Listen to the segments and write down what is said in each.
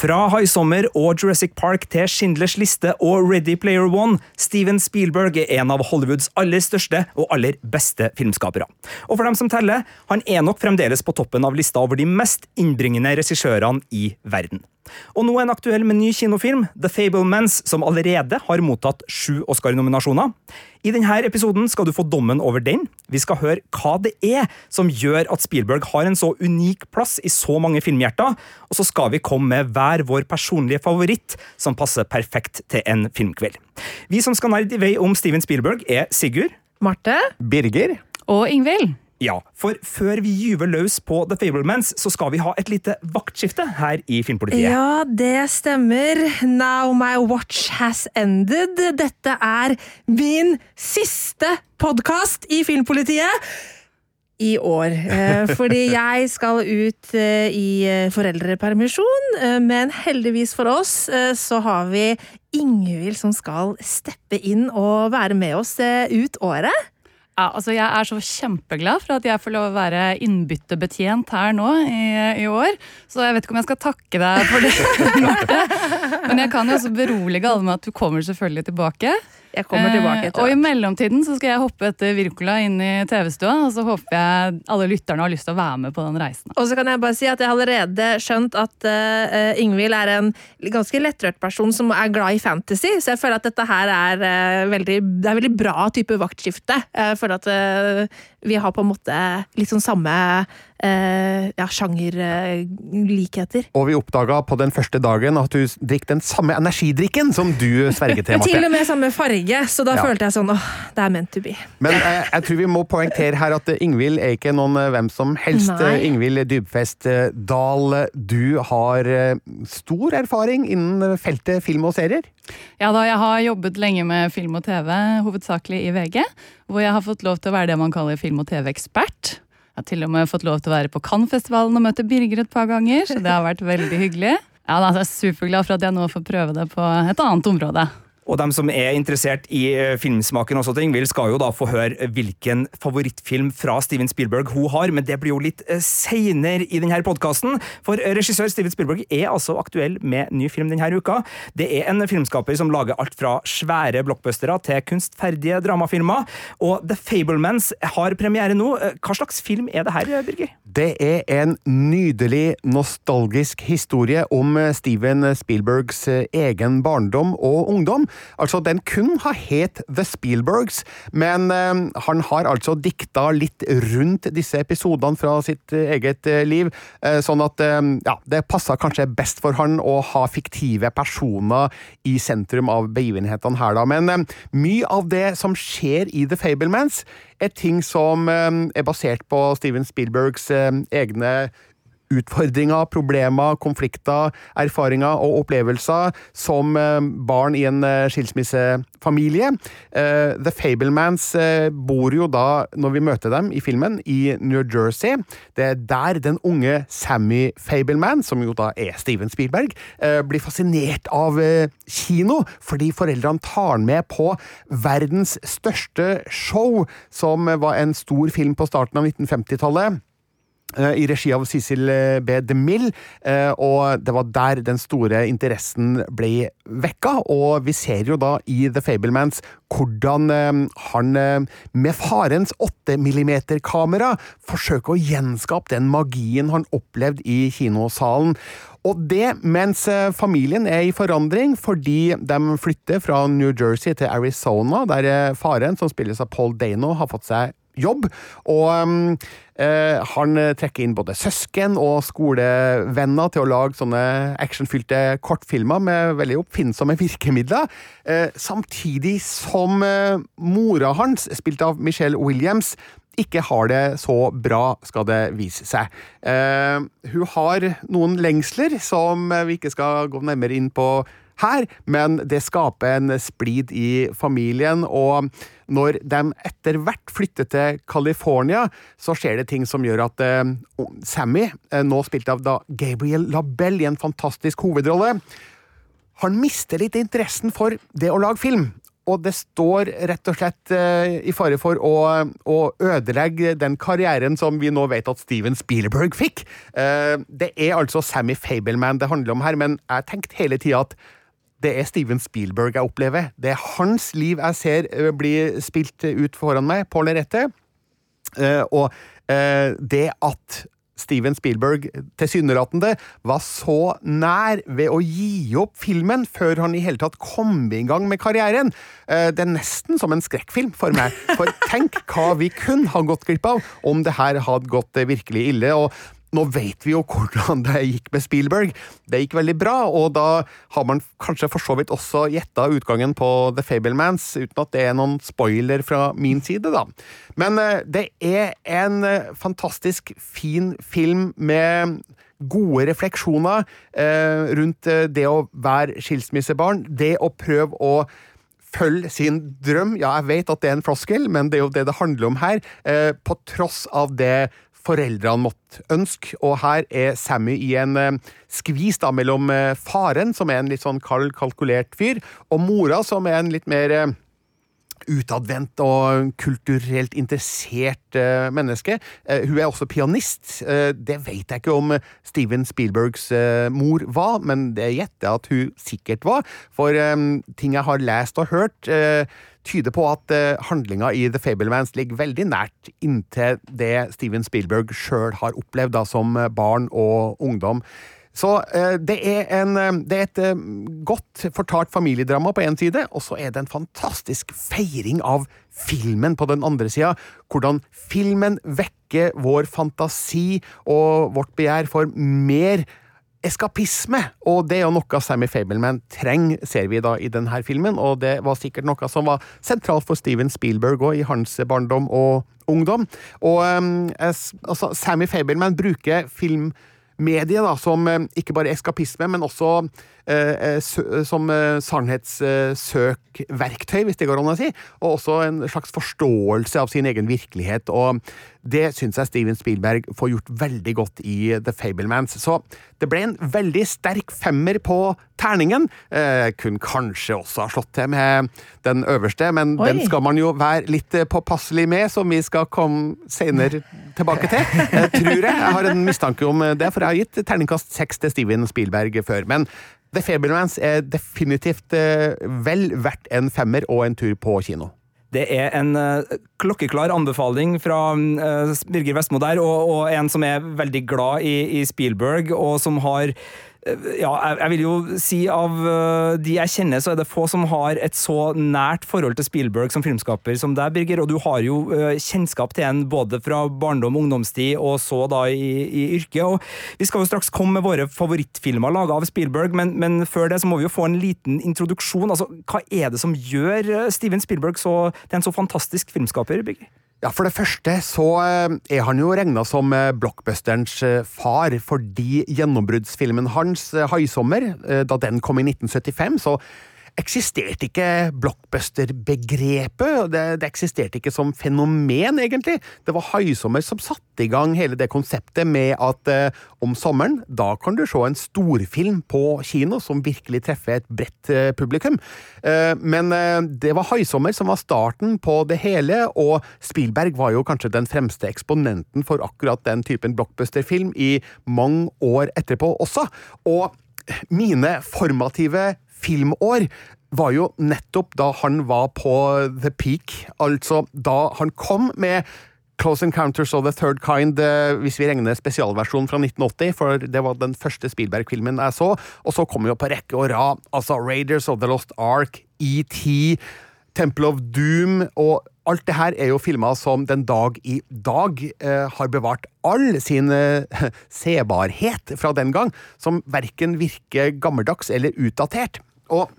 Fra High Summer og Jurassic Park til Schindlers liste og Ready Player One, Steven Spielberg er en av Hollywoods aller største og aller beste filmskapere. Og for dem som teller, han er nok fremdeles på toppen av lista over de mest innbringende regissørene i verden. Og nå er han aktuell med ny kinofilm, The Fablemans, som allerede har mottatt sju Oscar-nominasjoner. I denne episoden skal du få dommen over den. Vi skal høre hva det er som gjør at Spielberg har en så unik plass i så mange filmhjerter, og så skal vi komme med hver vår personlige favoritt som passer perfekt til en filmkveld. Vi som skal nerde i vei om Steven Spielberg, er Sigurd. Marte. Birger. Og Ingvild. Ja, for før vi gyver løs på The Fablemans, så skal vi ha et lite vaktskifte her i Filmpolitiet. Ja, det stemmer. Now my watch has ended. Dette er min siste podkast i Filmpolitiet. I år. Eh, fordi jeg skal ut eh, i eh, foreldrepermisjon, men heldigvis for oss så har vi Ingvild som skal steppe inn og være med oss ut året. Ja, altså Jeg er så kjempeglad for at jeg får lov å være innbyttebetjent her nå i, i år. Så jeg vet ikke om jeg skal takke deg for det, Men jeg kan jo også berolige alle med at du kommer selvfølgelig tilbake. Jeg kommer tilbake Eh, etter og i mellomtiden så skal jeg hoppe etter Virkola inn i TV-stua, og så håper jeg alle lytterne har lyst til å være med på den reisen. Og så kan jeg bare si at jeg har allerede skjønt at uh, Ingvild er en ganske lettrørt person som er glad i fantasy, så jeg føler at dette her er uh, veldig Det er veldig bra type vaktskifte. Jeg føler at uh, vi har på en måte litt sånn samme uh, ja, sjangerlikheter. Og vi oppdaga på den første dagen at du drikker den samme energidrikken som du sverget til, Til og med samme farge, så da Ja. følte jeg sånn åh, det er meant to be. Men eh, jeg tror vi må poengtere her at eh, Ingvild er ikke noen eh, hvem som helst. Nei. Ingvild Dybfest Dahl, du har stor erfaring innen feltet film og serier. Ja da, Jeg har jobbet lenge med film og TV, hovedsakelig i VG. Hvor jeg har fått lov til å være det man kaller film- og TV-ekspert. Jeg har til og med fått lov til å være på Cannes-festivalen og møte Birger et par ganger, så det har vært veldig hyggelig. Ja, da, Jeg er superglad for at jeg nå får prøve det på et annet område. Og dem som er interessert i filmsmaken, filmsmaken sånne ting, vil skal jo da få høre hvilken favorittfilm fra Steven Spielberg hun har, men det blir jo litt eh, seinere i denne podkasten. For eh, regissør Steven Spielberg er altså aktuell med ny film denne uka. Det er en filmskaper som lager alt fra svære blockbustere til kunstferdige dramafilmer. Og The Fablemans har premiere nå. Eh, Hva slags film er det her, eh, Birger? Det er en nydelig, nostalgisk historie om eh, Steven Spielbergs eh, egen barndom og ungdom. Altså, den kun har het The Spielbergs, men eh, han har altså dikta litt rundt disse episodene fra sitt eh, eget eh, liv, sånn at ja, det passa kanskje best for han å ha fiktive personer i sentrum av begivenhetene her, da. Men mye av det som skjer i The Fablemans, er ting som er basert på Steven Spielbergs egne utfordringer, problemer, konflikter, erfaringer og opplevelser som eh, barn i en eh, skilsmissefamilie. Eh, The Fablemans bor jo da, når vi møter dem i filmen, i New Jersey. Det er der den unge Sammy Fableman, som jo da er Steven Spielberg, blir fascinert av kino, fordi foreldrene tar han med på verdens største show, som var en stor film på starten av 1950-tallet eh, i regi av Cecil eh, B. DeMille, eh, og det var der den store interessen ble vekka, og vi ser jo da i The Fablemans hvordan eh, han eh, med farens 8 mm-kamera forsøker å gjenskape den magien han opplevde i kinosalen. Og det mens eh, familien er i forandring fordi de flytter fra New Jersey til Arizona, der eh, faren, som spilles av Paul Dano, har fått seg jobb. Og um, eh, han trekker inn både søsken og skolevenner til å lage sånne actionfylte kortfilmer med veldig oppfinnsomme virkemidler. Eh, samtidig som eh, mora hans, spilt av Michelle Williams, ikke har det så bra, skal det vise seg. Eh, hun har noen lengsler som vi ikke skal gå nærmere inn på her, men det skaper en splid i familien, og når de etter hvert flytter til California, så skjer det ting som gjør at uh, Sammy, uh, nå spilt av da Gabriel Labelle i en fantastisk hovedrolle, han mister litt interessen for det å lage film. Og det står rett og slett uh, i fare for å, å, ødelegge den karrieren som vi nå vet at Steven Spielberg fikk. Det er altså Sammy Fableman det handler om her, men jeg tenkte hele tida at det er Steven Spielberg jeg opplever. Det er hans liv jeg ser eh, bli spilt ut foran meg på lerretet. Eh, og eh, det at Steven Spielberg tilsynelatende var så nær ved å gi opp filmen før han i hele tatt kom i gang med karrieren. Det er nesten som en skrekkfilm for meg. For tenk hva vi kunne ha gått glipp av om det her hadde gått virkelig ille. og nå vet vi jo hvordan det gikk med Spielberg. Det gikk veldig bra, og da har man kanskje for så vidt også gjetta utgangen på The Fablemans, uten at det er noen spoiler fra min side, da. Men eh, det er en eh, fantastisk fin film med gode refleksjoner eh, rundt det å være skilsmissebarn. Det å prøve å følge sin drøm. Ja, jeg vet at det er en floskel, men det er jo det det handler om her. på tross av det foreldrene måtte ønske. Og her er Sammy i en eh, skvis da mellom eh, faren, som er en litt sånn kald, kalkulert fyr, og mora, som er en litt mer eh, utadvendt og kulturelt interessert uh, menneske. Uh, hun er også pianist. Uh, det vet jeg ikke om Steven Spielbergs mor var, men det gjetter jeg at hun sikkert var. For um, ting jeg har lest og hørt, tyder på at handlinga i The Fablemans ligger veldig nært inntil det Steven Spielberg sjøl har opplevd da, som barn og ungdom. Så uh, det, er en, det er et uh, godt fortalt familiedrama på én side, og så er det en fantastisk feiring av filmen på den andre sida. Hvordan filmen vekker vår fantasi og vårt begjær for mer eskapisme, og det er jo noe Sammy Fabelman trenger, ser vi da i denne filmen, og det var sikkert noe som var sentralt for Steven Spielberg òg, i hans barndom og ungdom. Og um, altså, Sammy Fabelman bruker filmmediet da, som um, ikke bare eskapisme, men også som uh, sannhetssøkverktøy, hvis det går an å si, og også en slags forståelse av sin egen virkelighet. og det syns jeg Steven Spielberg får gjort veldig godt i The Fablemans. Så det ble en veldig sterk femmer på terningen. Eh, kunne kanskje også ha slått til med den øverste, men Oi. den skal man jo være litt eh, påpasselig med, som vi skal komme senere tilbake til. Eh, tror jeg. Jeg har en mistanke om det, for jeg har gitt terningkast seks til Steven Spielberg før. Men The Fabelmans er definitivt eh, vel verdt en femmer og en tur på kino. Det er en uh, klokkeklar anbefaling fra uh, Birger Vestmo der, og, og, en som er veldig glad i, i Spielberg, og som har ja, jeg vil jo si av eh, de jeg kjenner, så er det få som har et så nært forhold til Spielberg som filmskaper som deg, Birger. Og du har jo eh, kjennskap til en både fra barndom, ungdomstid og så da i, i yrket. Og vi skal jo straks komme med våre favorittfilmer laga av Spielberg, men, men, før det så må vi jo få en liten introduksjon. Altså, hva er det som gjør eh, Steven Spielberg så, til en så fantastisk filmskaper, Birger? Ja, For det første så eh, er han jo regna som eh, blockbusterens eh, far, fordi gjennombruddsfilmen hans, 'Haisommer', da den kom i 1975, så eksisterte ikke blockbuster-begrepet. Det, det, eksisterte ikke som fenomen, egentlig. Det var Haisommer som satte i gang hele det konseptet med at eh, om sommeren, da kan du se en storfilm på kino som virkelig treffer et bredt eh, publikum. Eh, men eh, det var Haisommer som var starten på det hele, og Spielberg var jo kanskje den fremste eksponenten for akkurat den typen blockbuster-film i mange år etterpå også. Og mine formative filmår var jo nettopp da han var på the peak, altså da han kom med Close Encounters of the Third Kind, eh, hvis vi regner spesialversjonen fra 1980, for det var den første Spielberg-filmen jeg så. Og så kom jo på rekke og rad altså Raiders of the Lost Ark, ET, Temple of Doom og Alt det her er jo filmer som den dag i dag eh, har bevart all sin eh, sebarhet fra den gang, som verken virker gammeldags eller utdatert. Og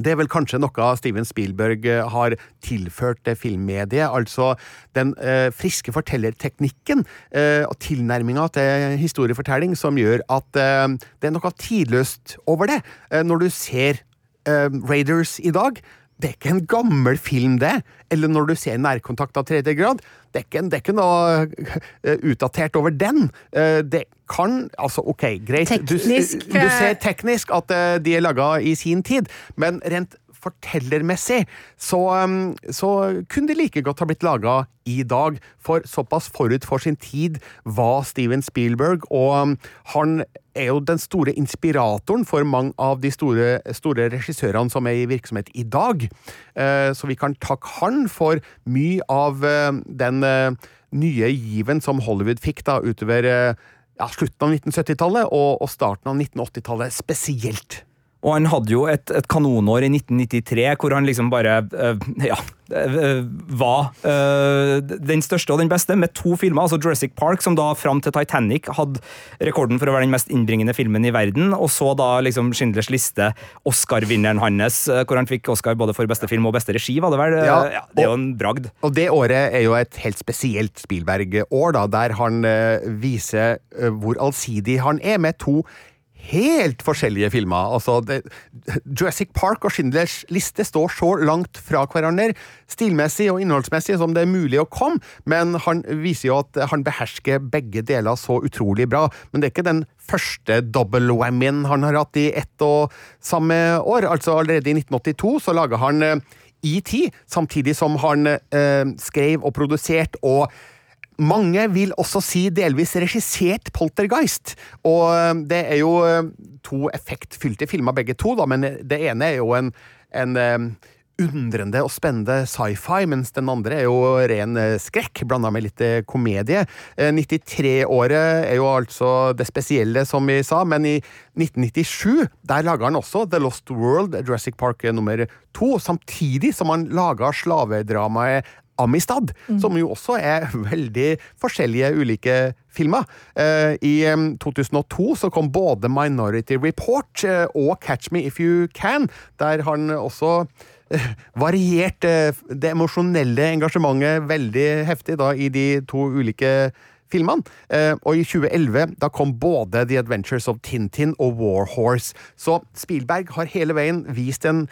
det er vel kanskje noe Steven Spielberg eh, har tilført filmmediet, altså den eh, friske fortellerteknikken eh, og tilnærminga til historiefortelling som gjør at eh, det er noe tidløst over det. Eh, når du ser eh, Raiders i dag, det er ikke en gammel film, det. Eller når du ser nærkontakt av tredje grad. Det er ikke, det er ikke noe eh, utdatert over den. Eh, det kan Altså, OK, greit. Teknisk, du du ser teknisk at eh, de er laga i sin tid, men rent fortellermessig så, um, så kunne de like godt ha blitt laga i dag. For såpass forut for sin tid var Steven Spielberg, og um, han er jo den store inspiratoren for mange av de store, store regissørene som er i virksomhet i dag. Eh, Så vi kan takke han for mye av eh, den eh, nye given som Hollywood fikk da utover ja, slutten av 1970-tallet og, og starten av 1980-tallet spesielt. Og han hadde jo et, et kanonår i 1993 hvor han liksom bare øh, ja, øh, var øh, den største og den beste, med to filmer. altså Jurassic Park, som da fram til Titanic hadde rekorden for å være den mest innbringende filmen i verden. Og så da liksom Schindlers liste, Oscar-vinneren hans, hvor han fikk Oscar både for beste film og beste regi, var det vel? Ja, ja, det er jo en bragd. Og det året er jo et helt spesielt Spielberg-år, da, der han viser hvor allsidig han er, med to helt forskjellige filmer. Altså, det, Jurassic Park og Schindlers liste står så langt fra hverandre, stilmessig og innholdsmessig, som det er mulig å komme, men han viser jo at han behersker begge deler så utrolig bra. Men det er ikke den første double whammyen han har hatt i ett og samme år. Altså Allerede i 1982 så laga han eh, ET, samtidig som han eh, skrev og produsert og mange vil også si delvis regissert Poltergeist. Og eh, det er jo eh, to effektfylte filmer begge to, da, men det ene er jo en, en eh, undrende og spennende sci-fi, mens den andre er jo ren eh, skrekk, blanda med litt eh, komedie. Eh, 93-året er jo altså det spesielle, som vi sa, men i 1997 der laga han også The Lost World, Jurassic Park eh, nummer to, samtidig som han laga slavedramaet Amistad, som jo også er veldig forskjellige ulike filmer. Eh, I 2002 så kom både Minority Report eh, og Catch Me If You Can, der han også variert det emosjonelle engasjementet veldig heftig da i de to ulike filmene. Eh, og i 2011 da kom både The Adventures of Tintin og War Horse. Så Spielberg har hele veien vist en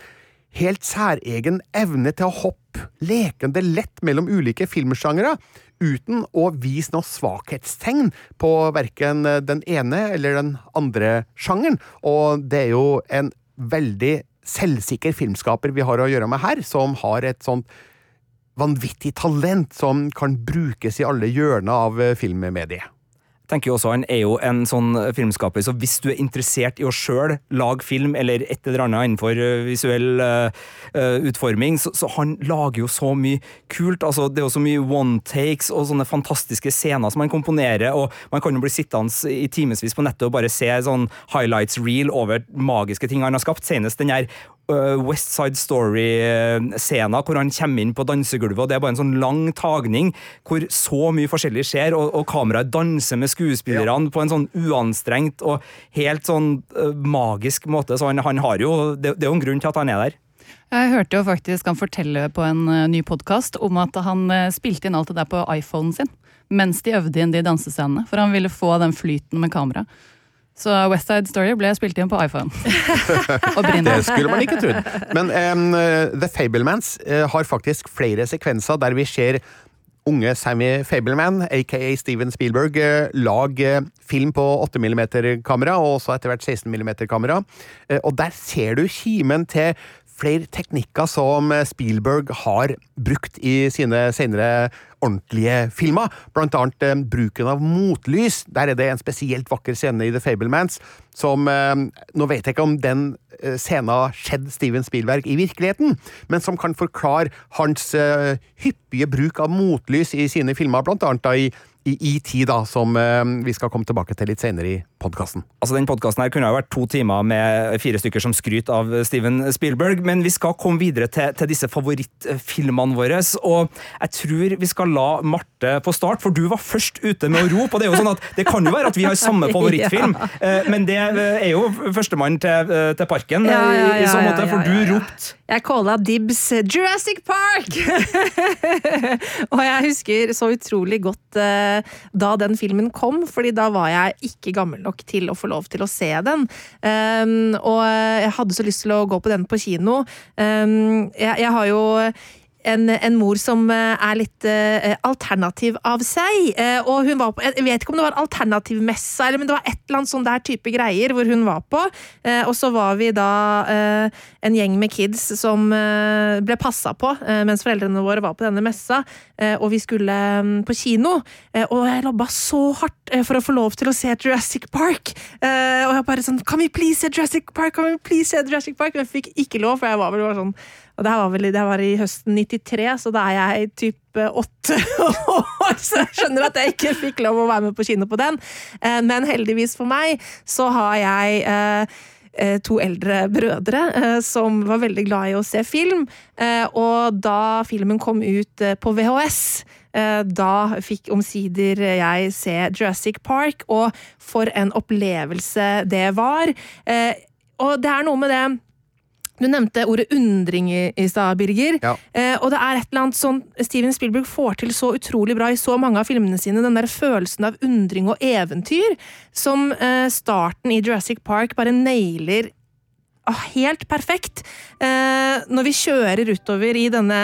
helt særegen evne til å hoppe lekende lett mellom ulike filmsjangere, uten å vise noe svakhetstegn på verken den ene eller den andre sjangeren. Og det er jo en veldig selvsikker filmskaper vi har å gjøre med her, som har et sånt vanvittig talent som kan brukes i alle hjørner av eh, filmmediet. Tenker jo også Han er jo en sånn filmskaper, så hvis du er interessert i å sjøl lage film, eller et eller annet innenfor øh, visuell øh, utforming, så, så han lager jo så mye kult. altså Det er jo så mye one takes og sånne fantastiske scener som han komponerer, og man kan jo bli sittende i timevis på nettet og bare se sånn highlights reel over magiske ting han har skapt. Senest den her West Side Story-scena hvor han kommer inn på dansegulvet, og det er bare en sånn lang tagning hvor så mye forskjellig skjer, og, og kameraet danser med skuespillerne på en sånn uanstrengt og helt sånn øh, magisk måte. Så han, han har jo det, det er jo en grunn til at han er der. Jeg hørte jo faktisk han fortelle på en eh, ny podkast om at han eh, spilte inn alt det der på iPhonen sin mens de øvde inn de dansescenene, for han ville få den flyten med kamera. Så West Side Story ble spilt inn på iPhone. Det skulle man ikke trodd. Men um, The Fablemans uh, har faktisk flere sekvenser der vi ser unge Sammy Fableman, aka Steven Spielberg, lag lage film på 8 mm-kamera, og også etter hvert 16 mm-kamera. Og der ser du kimen til flere teknikker som Spielberg har brukt i sine senere ordentlige filmer. Blant annet eh, bruken av motlys. Der er det en spesielt vakker scene i The Fablemans som eh, Nå vet jeg ikke om den eh, scenen skjedde Steven Spielberg i virkeligheten, men som kan forklare hans eh, hyppige bruk av motlys i sine filmer, blant annet da i ET, da, som eh, vi skal komme tilbake til litt senere i podkasten. Altså, Den podkasten kunne jo vært to timer med fire stykker som skryter av Steven Spielberg, men vi skal komme videre til, til disse favorittfilmene våre. Og jeg tror vi skal la Marte få start, for du var først ute med å rope. Og det er jo sånn at det kan jo være at vi har samme favorittfilm, ja. men det er jo førstemann til, eh, til parken Ja, ja, i, i så måte, ja, for ja, du ropte Jeg calla dibs Jurassic Park! og jeg husker så utrolig godt eh, da den filmen kom, fordi da var jeg ikke gammel nok til å få lov til å se den. Um, og jeg hadde så lyst til å gå på den på kino. Um, jeg, jeg har jo en, en, mor som eh, er litt uh, alternativ av seg. Uh, og hun var på, Jeg vet ikke om det var alternativmessa, eller men det var et eller annet sånn der type greier hvor hun var på. Uh, og så var vi da en gjeng med kids som ble passa på mens foreldrene våre var på denne messa. og vi skulle um, på kino. og jeg lobba så hardt for å få lov til å se Jurassic Park. og jeg bare sånn Kan vi please se Jurassic Park? Kan vi please se Jurassic Park? Men jeg fikk ikke lov, for jeg var vel bare sånn og det var, vel, det var i høsten 93, så da er jeg type åtte år. Så jeg skjønner at jeg ikke fikk lov å være med på kino på den. Eh, men heldigvis for meg så har jeg eh, eh, to eldre brødre som var veldig glad i å se film. Og da filmen kom ut på VHS, da fikk omsider jeg se Jurassic Park, og for en opplevelse det var. Og det er noe med det du nevnte ordet undring i, stad, Birger. Ja. Eh, og det er et eller annet sånn Steven Spielberg får til så utrolig bra i så mange av filmene sine. Den der følelsen av undring og eventyr som eh, starten i Jurassic Park bare nailer helt perfekt. Eh, når vi kjører utover i denne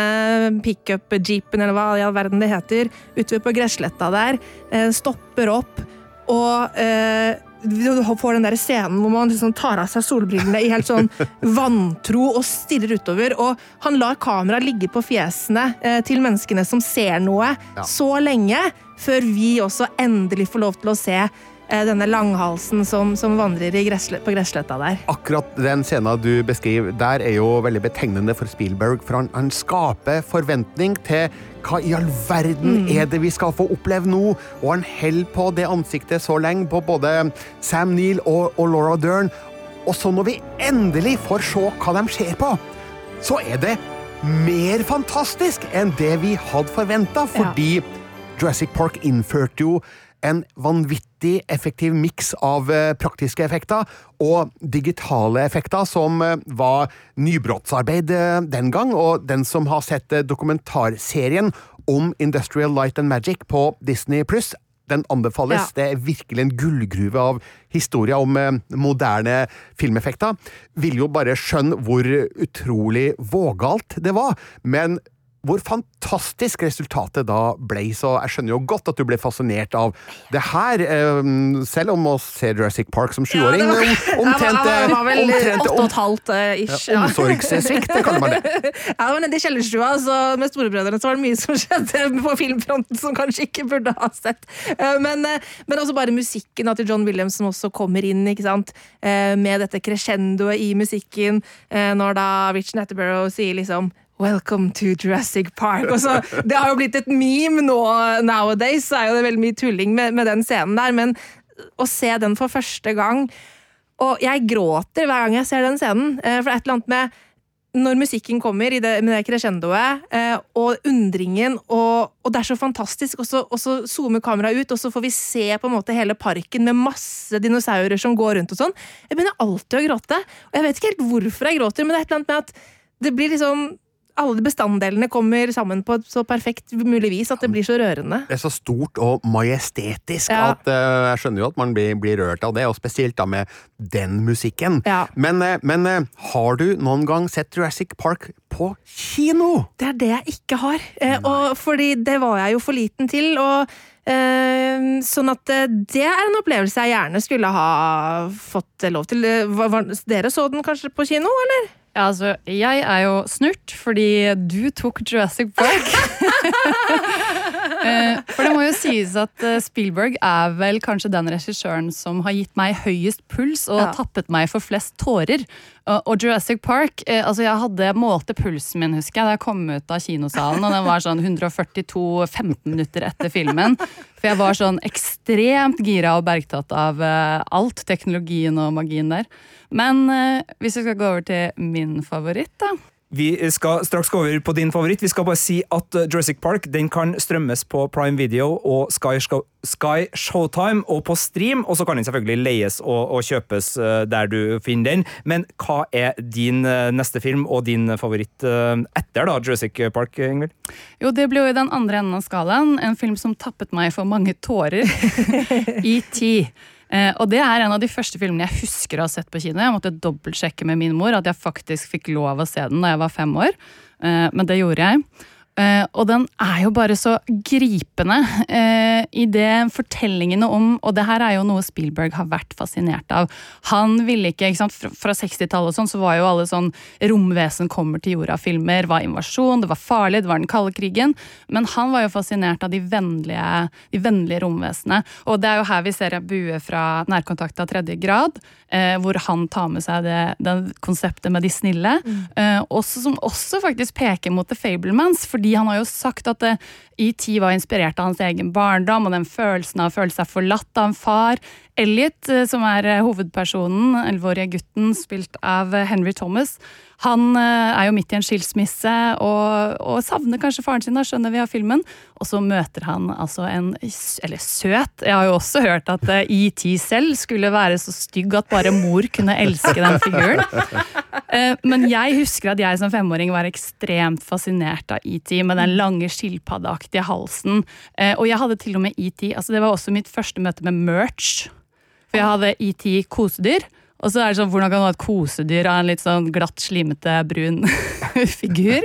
pickup-jeepen, eller hva i all verden det heter, utover på gressletta der, eh, stopper opp og eh, du får den der scenen hvor man liksom tar av seg solbrillene i helt sånn vantro og stirrer utover. Og han lar kameraet ligge på fjesene til menneskene som ser noe, ja. så lenge, før vi også endelig får lov til å se denne langhalsen som, som vandrer gressle, på gressletta der. Akkurat den scenen du beskriver der, er jo veldig betegnende for Spielberg. For han, han skaper forventning til hva i all verden mm. er det vi skal få oppleve nå? Og han holder på det ansiktet så lenge på både Sam Neill og, og Laura Dern. Og så når vi endelig får se hva de ser på, så er det mer fantastisk enn det vi hadde forventa, fordi ja. Jurassic Park innførte jo en vanvittig effektiv miks av eh, praktiske effekter og digitale effekter, som eh, var nybrottsarbeid eh, den gang. Og den som har sett dokumentarserien om Industrial Light and Magic på Disney pluss, den anbefales. Ja. Det er virkelig en gullgruve av historier om moderne filmeffekter. Vil jo bare skjønne hvor utrolig vågalt det var. Men hvor fantastisk resultatet da ble. Så jeg skjønner jo godt at du ble fascinert av det her, ehm, selv om å se Jurassic Park som sjuåring ja, Omtrent Det åtte og et halvt eh, ish. Ja, Omsorgssvikt, kaller man det. Ja, men nede i kjellerstua med storebrødrene så var det mye som skjedde på filmfronten som kanskje ikke burde ha sett. Eh, men, eh, men også bare musikken til John Williams som også kommer inn, ikke sant? med dette crescendoet i musikken, når da Rich Natterborough sier liksom Welcome to Jurassic Park. Så, det har jo blitt et meme nå nowadays, så er jo det veldig mye tulling med, med, den scenen der. Men å se den for første gang Og jeg gråter hver gang jeg ser den scenen. Eh, for det er et eller annet med når musikken kommer i det, med det crescendoet, eh, og undringen, og, og, det er så fantastisk, og så, og så zoomer kameraet ut, og så får vi se på en måte hele parken med masse dinosaurer som går rundt og sånn. Jeg begynner alltid å gråte. Og jeg vet ikke helt hvorfor jeg gråter, men det er et eller annet med at det blir liksom alle bestanddelene kommer sammen på et så perfekt mulig vis at det blir så rørende. Det er så stort og majestetisk ja. at uh, jeg skjønner jo at man blir, blir, rørt av det, og spesielt da med den musikken. Ja. Men, uh, men uh, har du noen gang sett Jurassic Park på kino? Det er det jeg ikke har, og fordi det var jeg jo for liten til. og sånn at det er en opplevelse jeg gjerne skulle ha fått lov til. Dere så den kanskje på kino, eller? Ja, altså, jeg er jo snurt fordi du tok Jurassic Park. Eh, for det må jo sies at eh, Spielberg er vel kanskje den regissøren som har gitt meg høyest puls og ja. tappet meg for flest tårer. Og Jurassic Park eh, altså Jeg hadde målte pulsen min husker jeg, da jeg kom ut av kinosalen, og den var sånn 142 15 minutter etter filmen. For jeg var sånn ekstremt gira og bergtatt av alt, teknologien og magien der. Men hvis vi skal gå over til min favoritt, da vi skal straks gå over på din favoritt. Vi skal bare si at eh, Jurassic Park den kan strømmes på Prime Video og Sky, Sky Showtime og på stream, og så kan den selvfølgelig leies og, og, kjøpes eh, der du finner den. Men hva er din eh, neste film og din favoritt etter da Jurassic Park, Ingvild? Jo, det ble jo i den andre enden av skalaen. En film som tappet meg for mange tårer. ET. Eh, og det er en av de første filmene jeg husker å ha sett på kino. Jeg måtte dobbeltsjekke med min mor at jeg faktisk fikk lov å se den da jeg var fem år. Eh, men det gjorde jeg. Uh, og den er jo bare så gripende uh, i det fortellingene om Og det her er jo noe Spielberg har vært fascinert av. Han ville ikke, ikke sant, Fra, fra 60-tallet og sånn, så var jo alle sånn romvesen kommer til jorda-filmer. var invasjon, det var farlig, det var den kalde krigen. Men han var jo fascinert av de vennlige, de vennlige romvesenene. Og det er jo her vi ser en bue fra nærkontakt av tredje grad, uh, hvor han tar med seg det, det konseptet med de snille. Mm. Også, som også faktisk peker mot The Fablemans. fordi fordi han har jo sagt at ET var inspirert av hans egen barndom og den følelsen av å føle seg forlatt av en far. Elliot, eh, som er eh, hovedpersonen, elleveårige gutten, spilt av eh, Henry Thomas, han er jo midt i en skilsmisse og, og, savner kanskje faren sin, da skjønner vi av filmen. Og så møter han altså en Eller søt. Jeg har jo også hørt at ET selv skulle være så stygg at bare mor kunne elske den figuren. Men jeg husker at jeg som femåring var ekstremt fascinert av ET med den lange skilpaddeaktige halsen. Og jeg hadde til og med ET altså Det var også mitt første møte med merch. For jeg hadde ET kosedyr. Og så er det sånn, Hvordan kan du ha et kosedyr av en litt sånn glatt, slimete, brun figur?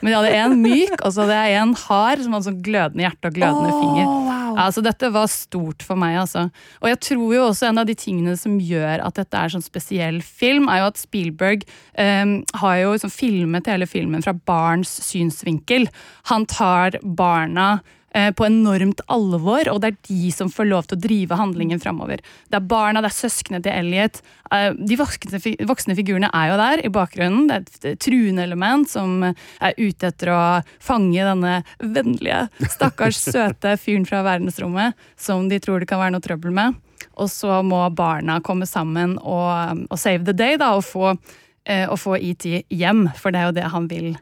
Men jeg hadde en myk, og så hadde jeg en hard som hadde sånn glødende hjerte og glødende oh, finger. Wow. Altså, dette var stort for meg. altså. Og jeg tror jo også en av de tingene som gjør at dette er sånn spesiell film, er jo at Spielberg um, har jo liksom filmet hele filmen fra barns synsvinkel. Han tar barna på enormt alvor, og det er de som får lov til å drive handlingen framover. Det er barna, det er søsknene til Elliot. Eh, de voksne, voksne, figurene er jo der i bakgrunnen. Det er et truende element som er ute etter å fange denne vennlige, stakkars søte fyren fra verdensrommet som de tror det kan være noe trøbbel med. Og så må barna komme sammen og, og save the day da, og få, eh, og få ET hjem, for det er jo det han vil.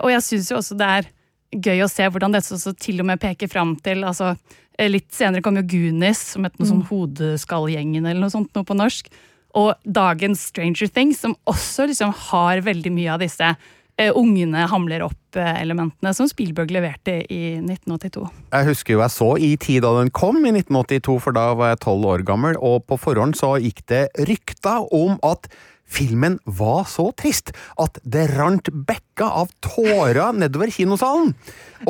Og jeg syns jo også det er gøy å se hvordan dette også til og med peker fram til altså, eh, Litt senere kom jo Goonies, som het noe sånn mm. Hodeskallgjengen eller noe sånt noe på norsk. Og dagens Stranger Things, som også liksom har veldig mye av disse uh, ungene hamler opp-elementene som Spielberg leverte i 1982. Jeg husker jo jeg så i tid da den kom i 1982, for da var jeg tolv år gammel, og på forhånd så gikk det rykter om at Filmen var så trist at det rant bekka av tårer nedover kinosalen.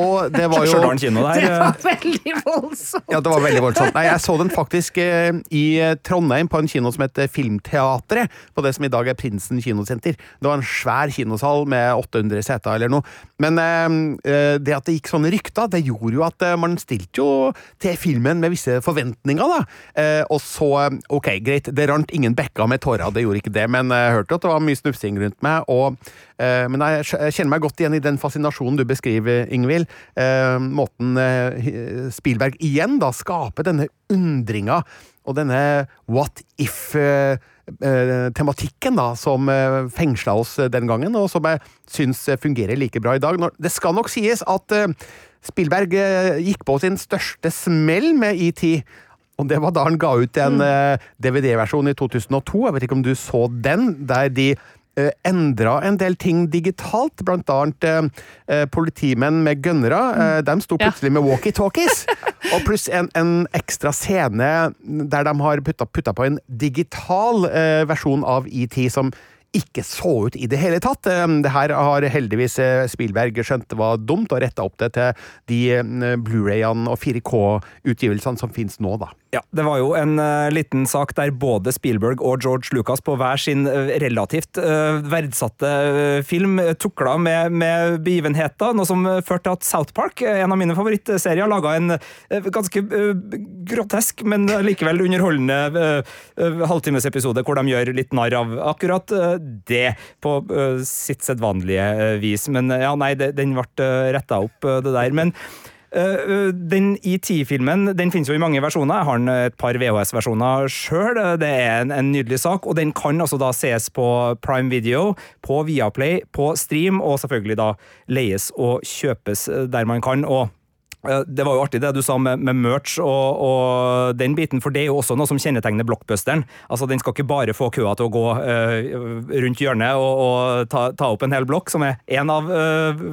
Og det var jo Stjørdal kino der. Det var veldig voldsomt. Ja, det var veldig voldsomt. Nei, jeg så den faktisk eh, i Trondheim, på en kino som heter Filmteatret. På det som i dag er Prinsen kinosenter. Det var en svær kinosal med 800 seter eller noe. Men eh, eh, det at det gikk sånne rykter, det gjorde jo at man stilte jo til filmen med visse forventninger, da. og så, ok, greit, det rant ingen bekker med tårer, det gjorde ikke det, men jeg hørte at det var mye snufsing rundt meg. og men jeg kjenner meg godt igjen i den fascinasjonen du beskriver, Ingvild. Eh, måten eh, Spielberg igjen da skaper denne undringa og denne what if-tematikken eh, da, som fengsla oss den gangen, og som jeg syns fungerer like bra i dag. Det skal nok sies at Spielberg gikk på sin største smell med ET. Og det var da han ga ut en mm. DVD-versjon i 2002, jeg vet ikke om du så den, der de Eh, endra en del ting digitalt, blant annet eh, eh politimenn med gønnere. Eh, de sto plutselig med walkietalkies! og pluss en, en, ekstra scene der de har putta, på en digital eh, versjon av ET som ikke så ut i det hele tatt. Eh, det her har heldigvis Spielberg skjønt var dumt, og retta opp det til de Blu-rayene og 4K-utgivelsene som finnes nå, da. Ja, Det var jo en uh, liten sak der både Spielberg og George Lucas på hver sin uh, relativt uh, verdsatte film tukla med, med, begivenheter, noe som førte til at South Park, en av mine favorittserier, laga en ganske grotesk, men likevel underholdende halvtimesepisode hvor de gjør litt narr av akkurat det, på sitt sedvanlige vis. Men ja, nei, det, den ble retta opp, det der. men den ET-filmen den finnes jo i mange versjoner. Jeg har den et par VHS-versjoner sjøl. Det er en, en, nydelig sak, og den kan altså da ses på Prime Video, på Viaplay, på Stream, og selvfølgelig da leies og kjøpes der man kan. og Eh, Det var jo artig det du sa med, med merch og, og den biten, for det er jo også noe som kjennetegner blockbusteren. Altså, Den skal ikke bare få køa til å gå eh, rundt hjørnet og, og ta, ta opp en hel blokk, som er en av uh,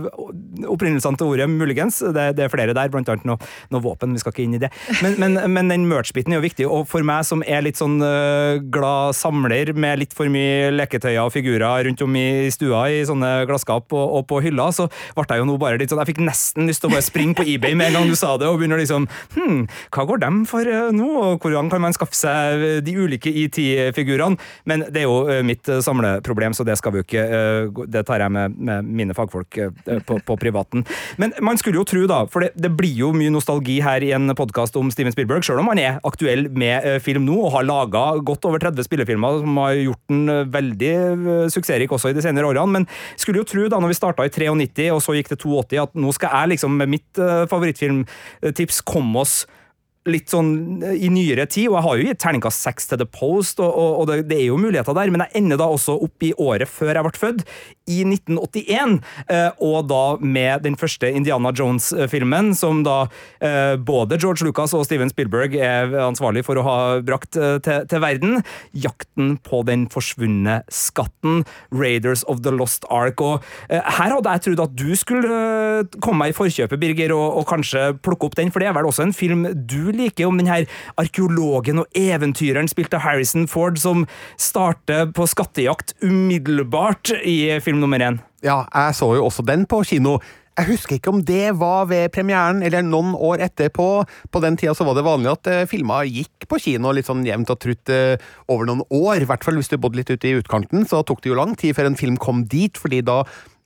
opprinnelsene til ordet, muligens. Det, det er flere der, blant annet noe, noe våpen. Vi skal ikke inn i det. Men, men, men den merch-biten er jo viktig, og for meg som er litt sånn eh, glad samler med litt for mye leketøyer og figurer rundt om i stua i sånne glasskap og, og på hylla, så ble jeg jo nå bare litt sånn Jeg fikk nesten lyst til å bare springe på eBay med en gang du sa det, og begynner liksom Hm, hva går dem for eh, nå, og hvordan kan man skaffe seg de ulike IT-figurene? Men det er jo eh, mitt eh, samleproblem, så det skal vi jo ikke eh, Det tar jeg med, med mine fagfolk eh, på, på privaten. Men man skulle jo tro, da, for det, det blir jo mye nostalgi her i en podkast om Steven Spielberg, sjøl om han er aktuell med eh, film nå og har laga godt over 30 spillefilmer som har gjort den eh, veldig eh, suksessrik også i de senere årene. Men skulle jo tro, da når vi starta i 93 og så gikk det 82, at nå skal jeg liksom med mitt eh, favorittfilmtips kom oss litt sånn eh, i nyere tid, og jeg har jo gitt terningkast seks til The Post, og, og, og det, det er jo muligheter der, men jeg ender da også opp i året før jeg ble født, i 1981, eh, og da med den første Indiana Jones-filmen, som da eh, både George Lucas og Steven Spielberg er ansvarlig for å ha brakt eh, til, til verden. Jakten på den forsvunne skatten, Raiders of the Lost Ark, og her hadde jeg trodd at du skulle komme meg i forkjøpet, Birger, og, og kanskje plukke opp den, for det er vel også en film du liker, om den her arkeologen og eventyreren spilt av Harrison Ford, som starter på skattejakt umiddelbart i film nummer én. Ja, jeg så jo også den på kino. Jeg husker ikke om det var ved premieren eller noen år etterpå. På den tida så var det vanlig at eh, filmer gikk på kino litt sånn jevnt og trutt eh, over noen år. I hvert fall hvis du bodde litt ute i utkanten, så tok det jo lang tid før en film kom dit, fordi da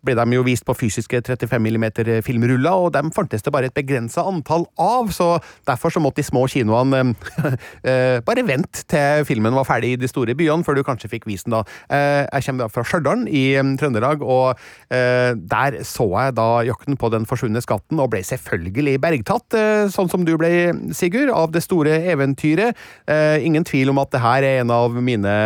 ble de jo vist på fysiske 35 mm filmruller, og dem fantes det bare et begrensa antall av, så derfor så måtte de små kinoene eh, bare vente til filmen var ferdig i de store byene, før du kanskje fikk vist den da. Eh, jeg kommer da fra Stjørdal i eh, Trøndelag, og eh, der så jeg da jakten på den forsvunne skatten, og ble selvfølgelig bergtatt, eh, sånn som du ble, Sigurd, av det store eventyret. Eh, ingen tvil om at det her er en av mine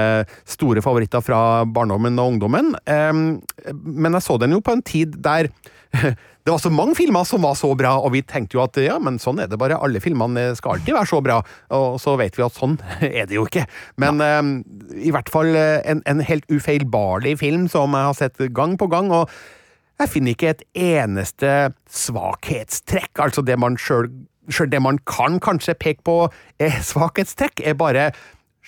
store favoritter fra barndommen og ungdommen, eh, men jeg så den jo på en tid der det var så mange filmer som var så bra, og vi tenkte jo at ja, men sånn er det bare. Alle filmene skal alltid være så bra. Og så vet vi at sånn er det jo ikke. Men eh, i hvert fall eh, en, en helt ufeilbarlig film som jeg har sett gang på gang. og jeg finner ikke et eneste svakhetstrekk. Altså det man sjøl Sjøl det man kan kanskje peke på er svakhetstrekk, er bare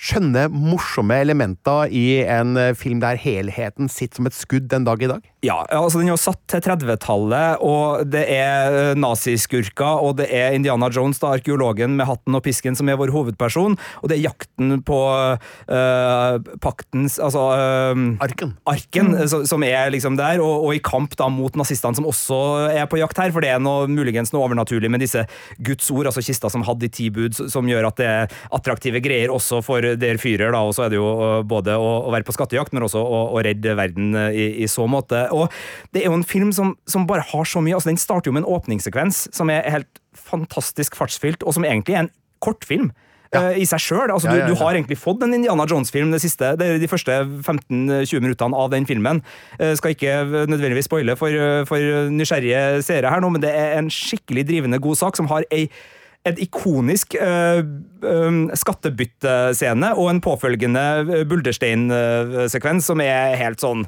skjønne, morsomme elementer i en eh, film der helheten sitter som et skudd den dag i dag. Ja, altså den er jo satt til 30-tallet, og det er eh, naziskurker, og det er Indiana Jones, da, arkeologen med hatten og pisken, som er vår hovedperson, og det er jakten på øh, paktens Altså øh, Arken. Arken, mm. som er liksom der, og, og i kamp da mot nazistene, som også er på jakt her, for det er noe, muligens noe overnaturlig med disse Guds ord, altså kista som hadde de ti bud, som gjør at det er attraktive greier også for der fyrer, da, og så er det jo øh, både å, å være på skattejakt, men også å, å redde verden øh, i, i så måte. Og det er jo en film som, som bare har så mye, altså den starter jo med en åpningssekvens som er helt fantastisk fartsfylt, og som egentlig er en kortfilm. Ja. I seg sjøl. Altså, Ja, ja, du, du har egentlig fått en Indiana Jones-film det siste, det er de første 15-20 minuttene av den filmen. Jeg Skal ikke nødvendigvis spoile for, for nysgjerrige seere her nå, men det er en skikkelig drivende god sak som har ei et ikonisk uh, skattebyttescene og en påfølgende uh, buldersteinsekvens som er helt sånn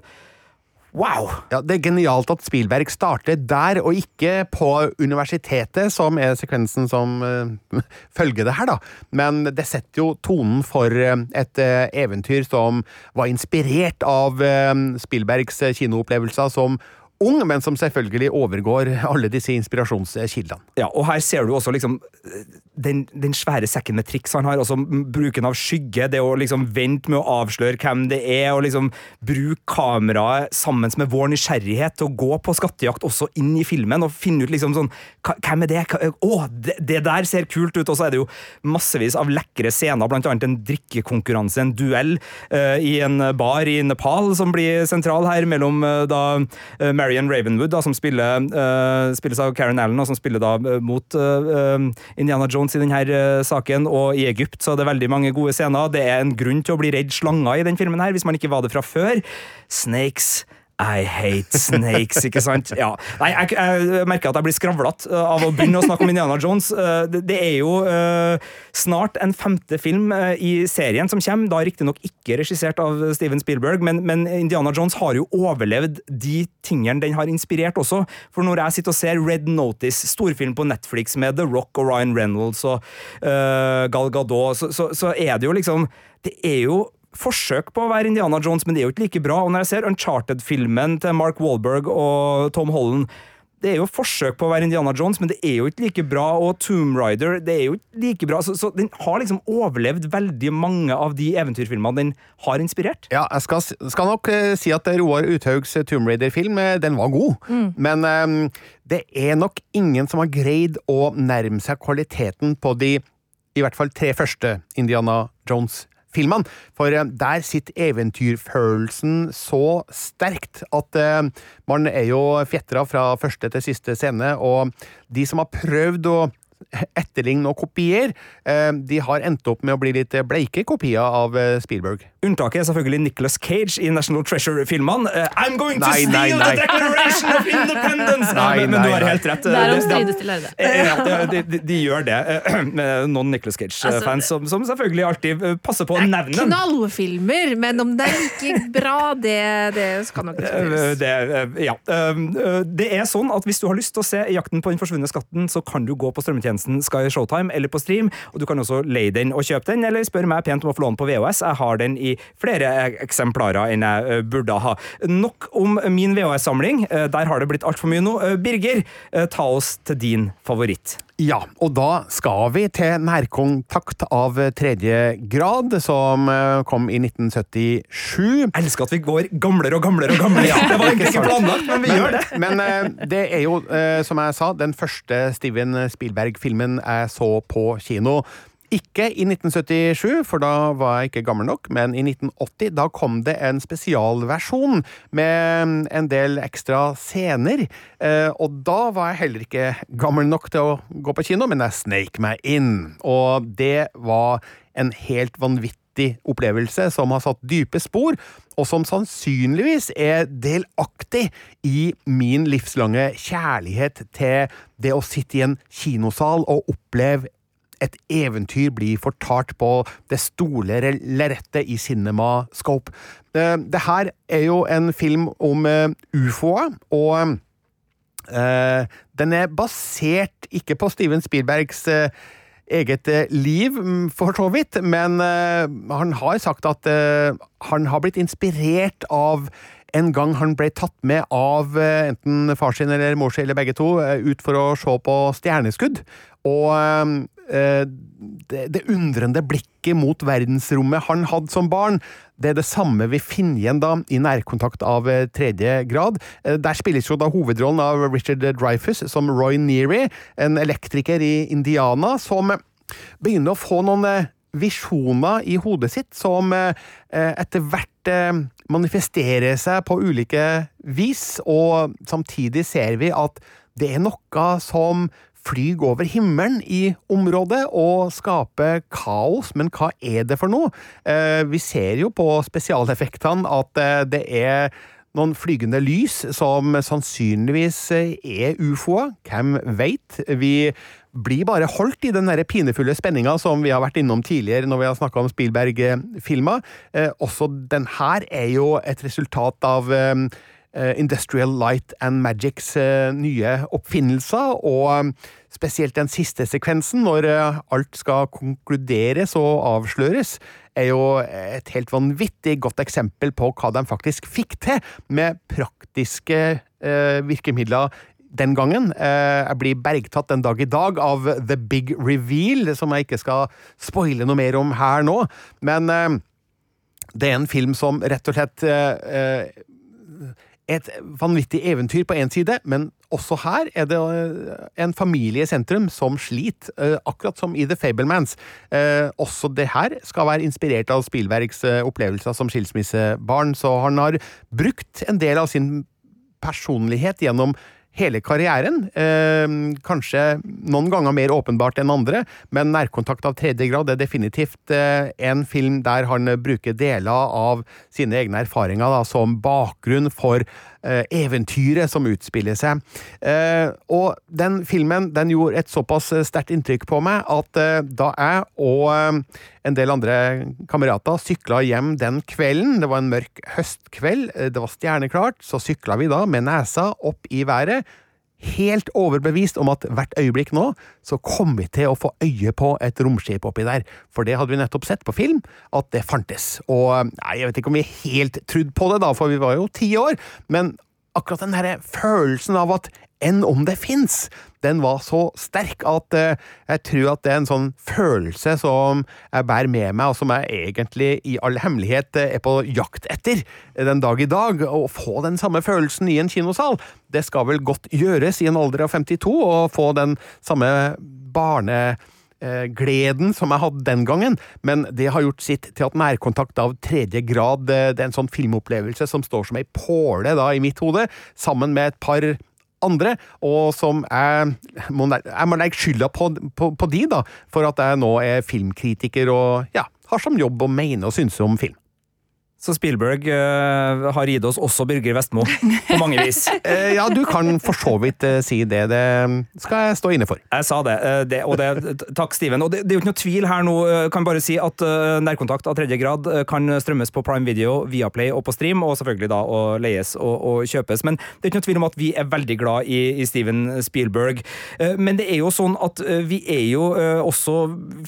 Wow! Ja, Det er genialt at Spielberg starter der, og ikke på universitetet, som er sekvensen som uh, følger det her, da. Men det setter jo tonen for eh, et uh, eventyr som var inspirert av uh, Spielbergs eh, kinoopplevelser som ung, men som selvfølgelig overgår alle disse inspirasjonskildene. Ja, og her ser du også liksom den, den svære sekken med triks han har, også bruken av skygge, det å liksom vente med å avsløre hvem det er, og liksom bruke kameraet sammen med vår nysgjerrighet til å gå på skattejakt også inn i filmen, og finne ut liksom sånn, hvem er det? Hva- Å, det, det der ser kult ut, og så er det jo massevis av lekre scener, blant annet en drikkekonkurranse, en duell uh, i en bar i Nepal, som blir sentral her, mellom uh, da eh, Marion Ravenwood, da, som spiller, uh, spilles av Karen Allen, og som spiller da eh, mot eh, Indiana Jones i denne saken, og i Egypt så er det veldig mange gode scener. Det er en grunn til å bli redd slanger i den filmen her, hvis man ikke var det fra før. Snakes I hate snakes, ikke sant? Ja. Nei, jeg, jeg merker at jeg blir skravlete uh, av å begynne å snakke om Indiana Jones. Uh, det, er jo uh, snart en femte film i serien som kommer, da riktignok ikke regissert av Steven Spielberg, men, men, Indiana Jones har jo overlevd de tingene den har inspirert også. For når jeg sitter og ser Red Notice, storfilm på Netflix med The Rock og Ryan Reynolds og uh, Gal Gadot, så, så, så er det jo liksom Det er jo forsøk på å være Indiana Jones, men det er jo ikke like bra. Og når jeg ser Uncharted-filmen til Mark Walberg og Tom Holland det er jo forsøk på å være Indiana Jones, men det er jo ikke like bra. Og Tomb Rider det er jo ikke like bra. Så, så den har liksom overlevd veldig mange av de eventyrfilmene den har inspirert. Ja, jeg skal, skal nok uh, si at Roar Uthaugs Tomb Raider-film uh, den var god. Mm. Men um, det er nok ingen som har greid å nærme seg kvaliteten på de i hvert fall tre første Indiana Jones-filmene filmene. For eh, der sitter eventyrfølelsen så sterkt at uh, man er jo fjetra fra første til siste scene, og de som har prøvd å etterligne og kopiere. Eh, de har endt opp med å bli litt bleike kopier av eh, Spielberg. Unntaket er selvfølgelig Nicholas Cage i National Treasure-filmene. Uh, I'm going to nei, steal nei, nei. the Declaration of Independence! Nei, men, du har helt rett. Det er om strides til lærde. Ja, de, de, de, gjør det. Med noen Nicholas Cage-fans altså, som, som, selvfølgelig alltid passer på å nevne den. Knallfilmer, men om det er like bra, det, det skal nok diskuteres. Det, ja. det er sånn at hvis du har lyst til å se Jakten på den forsvunne skatten, så kan du gå på strømmetjenesten Sky Showtime eller på stream, og du kan også leie den og kjøpe den, eller spørre meg pent om å få låne på VHS. Jeg har den i flere eksemplarer enn jeg eh, burde ha. Nok om min VHS-samling. Eh, der har det blitt altfor mye nå. Eh, Birger, ta oss til din favoritt. Ja, og da skal vi til nærkontakt av tredje grad, som kom i 1977. Jeg elsker at vi går gamlere og gamlere og gamlere. Ja, det var egentlig ikke planlagt, men vi men, gjør det. Men det er jo, som jeg sa, den første Steven Spielberg-filmen jeg så på kino. Ikke i 1977, for da var jeg ikke gammel nok, men i 1980 da kom det en spesialversjon med en del ekstra scener. Eh, og da var jeg heller ikke gammel nok til å gå på kino, men jeg sneik meg inn. Og det var en helt vanvittig opplevelse som har satt dype spor, og som sannsynligvis er delaktig i min livslange kjærlighet til det å sitte i en kinosal og oppleve et eventyr blir fortalt på det store lerretet i CinemaScope. Eh, det her er jo en film om uh, ufoer, og uh, den er basert ikke på Steven Spielbergs eget liv, mm, for så vidt, men han har sagt at han har blitt inspirert av en gang han ble tatt med av enten far sin eller mor sin eller begge to ut for å se på stjerneskudd. Og Eh, det, det, undrende blikket mot verdensrommet han hadde som barn, det er det samme vi finner igjen da i nærkontakt av eh, tredje grad. Eh, der spilles jo da hovedrollen av Richard Dreyfus som Roy Neary, en elektriker i Indiana, som begynner å få noen visjoner i hodet sitt som etter hvert manifesterer seg på ulike vis, og samtidig ser vi at det er noe som flyg over himmelen i området og skape kaos, men hva er det for noe? Eh, vi ser jo på spesialeffektene at eh, det er noen flygende lys som sannsynligvis eh, er ufoer. Hvem veit? Vi blir bare holdt i den der pinefulle spenninga som vi har vært innom tidligere når vi har snakka om Spielberg-filmer. også den her er jo et resultat av Eh, Industrial Light and Magics eh, nye oppfinnelser, og eh, spesielt den siste sekvensen, når alt skal konkluderes og avsløres, er jo et helt vanvittig godt eksempel på hva de faktisk fikk til med praktiske virkemidler den gangen. Jeg blir bergtatt den dag i dag av The Big Reveal, som jeg ikke skal spoile noe mer om her nå. Men det er en film som rett og slett et vanvittig eventyr på én side, men også her er det eh, en familie i sentrum som sliter, eh, akkurat som i The Fablemans. Eh, også det her skal være inspirert av Spielbergs opplevelser som skilsmissebarn, så han har brukt en del av sin personlighet gjennom hele karrieren. Eh, kanskje noen ganger mer åpenbart enn andre, men 'Nærkontakt av tredje grad' er definitivt eh, en film der han bruker deler av sine egne erfaringer da, som bakgrunn for eventyret som utspiller seg. Eh, og den filmen den gjorde et såpass sterkt inntrykk på meg at eh, da jeg og eh, en del andre kamerater sykla hjem den kvelden, det var en mørk høstkveld, eh, det var stjerneklart, så sykla vi da med nesa opp i været helt overbevist om at hvert øyeblikk nå så kom vi til å få øye på et romskip oppi der, for det hadde vi nettopp sett på film, at det fantes. Og nei, jeg vet ikke om vi helt trodde på det, da, for vi var jo ti år, men akkurat den her følelsen av at enn om det fins, den var så sterk at eh, jeg tror at det er en sånn følelse som jeg bærer med meg, og som jeg egentlig i all hemmelighet eh, er på jakt etter den dag i dag. Å få den samme følelsen i en kinosal, det skal vel godt gjøres i en alder av 52, å få den samme barne eh, gleden som jeg hadde den gangen, men det har gjort sitt til at nærkontakt av tredje grad det er en sånn filmopplevelse som står som ei påle da i mitt hode, sammen med et par andre, og som jeg må, legge skylda på, på, på de, da, for at jeg nå er filmkritiker og ja, har som jobb å mene og synse om film. Så Spielberg uh, har gitt oss også Birger Vestmo, på mange vis. uh, ja, du kan for så vidt uh, si det. Det skal jeg stå inne for. Jeg sa det. det, og det takk, Steven. Og det, det er jo ikke noe tvil her nå. Kan bare si at Nærkontakt av tredje grad kan strømmes på Prime Video, Viaplay og på Stream, og selvfølgelig da å leies og, og kjøpes. Men det er ikke noe tvil om at vi er veldig glad i, i Steven Spielberg. Men det er jo sånn at vi er jo også